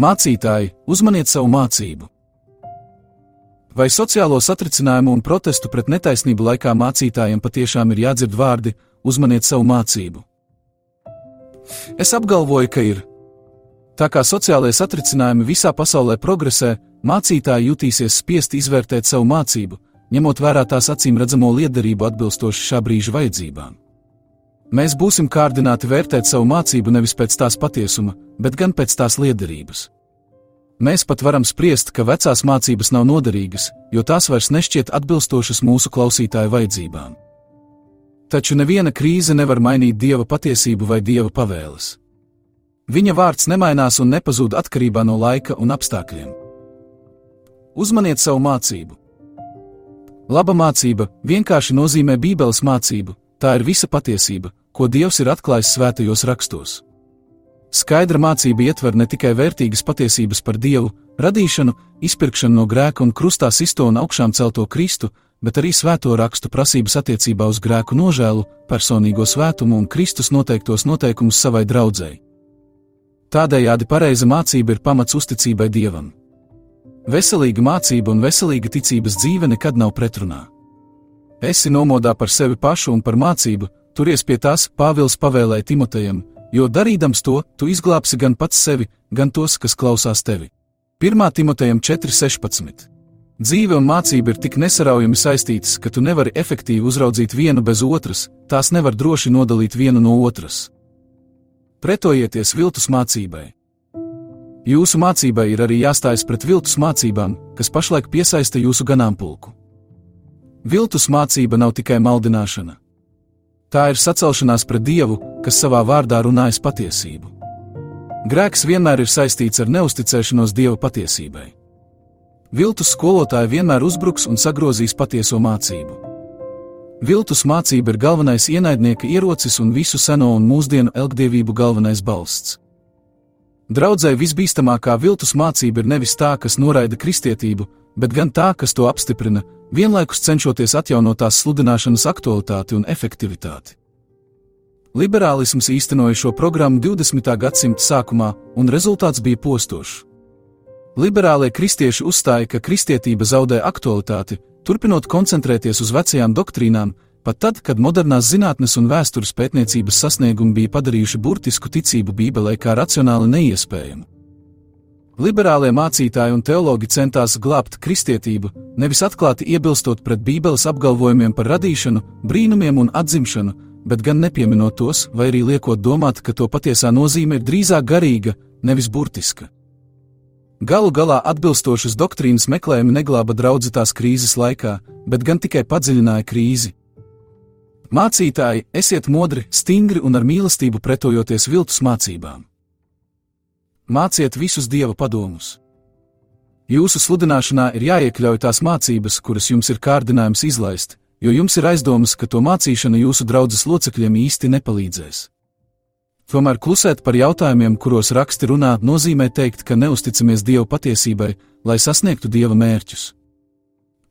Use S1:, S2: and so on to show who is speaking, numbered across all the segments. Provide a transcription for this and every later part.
S1: Mācītāji, uzmaniet savu mācību! Vai sociālo satricinājumu un protestu pret netaisnību laikā mācītājiem patiešām ir jādzird vārdi: uzmaniet savu mācību? Es apgalvoju, ka ir. Tā kā sociālajie satricinājumi visā pasaulē progresē, mācītāji jutīsies spiesti izvērtēt savu mācību, ņemot vērā tās acīm redzamo liederību atbilstoši šā brīža vajadzībām. Mēs būsim kārdināti vērtēt savu mācību nevis pēc tās patiesuma, bet gan pēc tās liederības. Mēs pat varam spriest, ka vecās mācības nav noderīgas, jo tās vairs nešķiet atbilstošas mūsu klausītāju vajadzībām. Taču neviena krīze nevar mainīt dieva patiesību vai dieva pavēles. Viņa vārds nemainās un nepazūd atkarībā no laika un apstākļiem. Uzmaniet savu mācību! Laba mācība vienkārši nozīmē Bībeles mācību, tā ir visa patiesība, ko Dievs ir atklājis svētajos rakstos. Skaidra mācība ietver ne tikai vērtīgas patiesības par Dievu, radīšanu, izpirkšanu no grēka un krustā sisto un augšām celto Kristu, bet arī svēto rakstu prasības attiecībā uz grēku nožēlu, personīgo svētumu un Kristus noteiktos noteikumus savai draudzēji. Tādējādi pareiza mācība ir pamats uzticībai Dievam. Veselīga mācība un veselīga ticības dzīve nekad nav pretrunā. Esi nomodā par sevi pašu un par mācību, Turies pie tās, Pāvils pavēlēja Timotejam, jo darīdams to, tu izglābsi gan pats sevi, gan tos, kas klausās tevi. 1. Timotejam 4.16. Dzīve un mācība ir tik nesaraujami saistītas, ka tu nevari efektīvi uzraudzīt vienu bez otras, tās nevar droši nodalīt vienu no otras. Pretojieties viltus mācībai. Jūsu mācībai ir arī jāstājas pret viltus mācībām, kas pašlaik piesaista jūsu ganāmpulku. Viltus mācība nav tikai maldināšana. Tā ir sacelšanās pret Dievu, kas savā vārdā runājas patiesību. Grēks vienmēr ir saistīts ar neusticēšanos Dieva patiesībai. Viltus skolotāji vienmēr uzbruks un sagrozīs patieso mācību. Viltus mācība ir galvenais ienaidnieka ierocis un visu seno un mūsdienu elgdievību galvenais balsts. Draudzē visbīstamākā viltus mācība ir nevis tā, kas noraida kristietību, bet gan tā, kas to apstiprina, vienlaikus cenšoties atjaunot tās sludināšanas aktualitāti un efektivitāti. Liberālisms īstenoja šo programmu 20. gadsimta sākumā, un rezultāts bija postošs. Liberālie kristieši uzstāja, ka kristietība zaudē aktualitāti, turpinot koncentrēties uz vecajām doktrīnām, pat tad, kad modernās zinātnes un vēstures pētniecības sasniegumi bija padarījuši burtisku ticību Bībelē kā racionāli neiespējamu. Liberālie mācītāji un teologi centās glābt kristietību, nevis atklāti iebilstot pret Bībeles apgalvojumiem par radīšanu, brīnumiem un atzimšanu, bet gan nepieminot tos, vai arī liekot domāt, ka to patiesā nozīme ir drīzāk garīga, nevis burtiska. Galu galā atbilstošas doktrīnas meklējumi neglāba draudzes tās krīzes laikā, bet gan tikai padziļināja krīzi. Mācītāji, esiet modri, stingri un ar mīlestību pretojoties viltus mācībām. Māciet visus dieva padomus. Jūsu sludināšanā ir jāiekļauj tās mācības, kuras jums ir kārdinājums izlaist, jo jums ir aizdomas, ka to mācīšana jūsu draudzes locekļiem īsti nepalīdzēs. Tomēr klusēt par jautājumiem, kuros raksti runā, nozīmē teikt, ka neusticamies Dieva patiesībai, lai sasniegtu Dieva mērķus.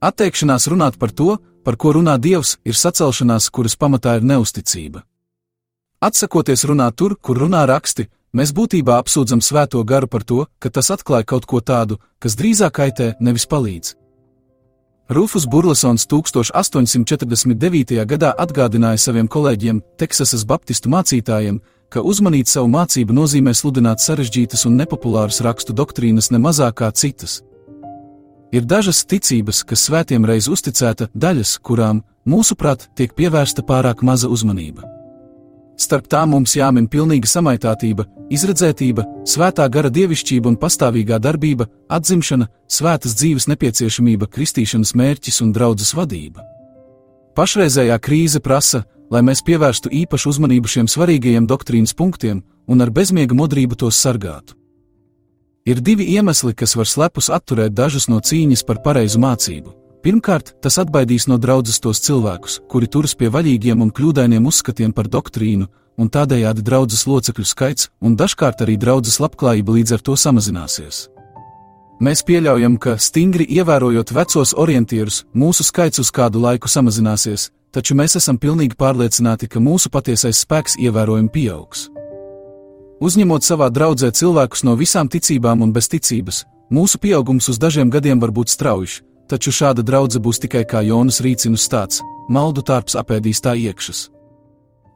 S1: Atteikšanās runāt par to, par ko runā Dievs, ir sacelšanās, kuras pamatā ir neusticība. Atsakoties runāt tur, kur runā raksti, Mēs būtībā apsūdzam svēto garu par to, ka tas atklāja kaut ko tādu, kas drīzāk kaitē, nevis palīdz. Rufus Burlesons 1849. gadā atgādināja saviem kolēģiem, Teksasas baptistu mācītājiem, ka uzmanīt savu mācību nozīmē sludināt sarežģītas un nepopulāras rakstu doktrīnas ne mazāk kā citas. Ir dažas ticības, kas svētiem reiz uzticēta, daļas, kurām, mūsuprāt, tiek pievērsta pārāk maza uzmanība. Starp tām mums jāmin pilnīga samaitātība, izredzētība, svētā gara dievišķība un pastāvīgā darbība, atzimšana, svētas dzīves nepieciešamība, kristīšanas mērķis un draudzes vadība. Pašreizējā krīze prasa, lai mēs pievērstu īpašu uzmanību šiem svarīgajiem doktrīnas punktiem un ar bezmiega modrību tos sargātu. Ir divi iemesli, kas var slepus atturēt dažus no cīņas par pareizu mācību. Pirmkārt, tas atbaidīs no draudzes tos cilvēkus, kuri turas pie vaļīgiem un kļūdainiem uzskatiem par doktrīnu, un tādējādi draudzes locekļu skaits un dažkārt arī draudzes labklājība līdz ar to samazināsies. Mēs pieļaujam, ka, stingri ievērojot vecos orientierus, mūsu skaits uz kādu laiku samazināsies, taču mēs esam pilnīgi pārliecināti, ka mūsu patiesais spēks ievērojami pieaugs. Uzņemot savā draudzē cilvēkus no visām ticībām un bez ticības, mūsu pieaugums uz dažiem gadiem var būt strauji, taču šāda draudzene būs tikai kā Jonas rīcinu stāsts, maldu tārps apēdīs tā iekšas.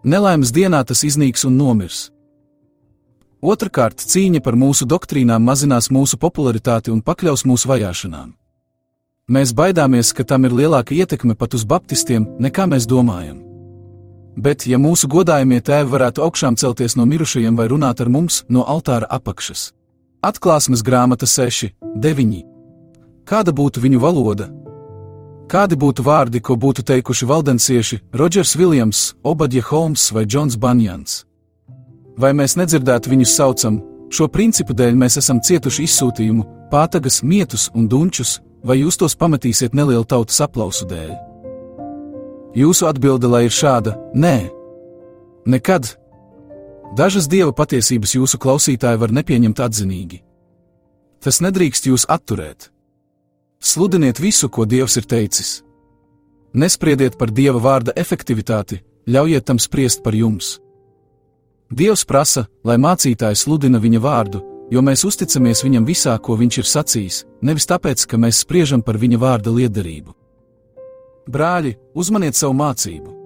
S1: Nelaimes dienā tas iznīks un nomirs. Otrakārt, cīņa par mūsu doktrīnām mazinās mūsu popularitāti un pakļaus mūsu vajāšanām. Mēs baidāmies, ka tam ir lielāka ietekme pat uz baptistiem, nekā mēs domājam. Bet, ja mūsu godājumie tēvi varētu augšām celties no mirušajiem vai runāt ar mums no altāra apakšas, atklāsmes grāmata 6, 9. Kāda būtu viņu valoda? Kādi būtu vārdi, ko būtu teikuši valdensieši Rodžers Viljams, Obadja Holmes vai Džons Banjans? Vai mēs nedzirdētu viņus saucam, šo principu dēļ mēs esam cietuši izsūtījumu, pātagas, mietus un dunčus, vai jūs tos pametīsiet nelielu tautas aplausu dēļ? Jūsu atbilde lai ir šāda: Nē, nekad. Dažas dieva patiesības jūsu klausītāji var nepieņemt atzinīgi. Tas nedrīkst jūs atturēt. Sludiniet visu, ko Dievs ir teicis. Nespriediet par Dieva vārda efektivitāti, ļaujiet tam spriest par jums. Dievs prasa, lai mācītājs sludina viņa vārdu, jo mēs uzticamies viņam visā, ko viņš ir sacījis, nevis tāpēc, ka mēs spriežam par viņa vārda liederību. Brāļi, uzmaniet savu mācību!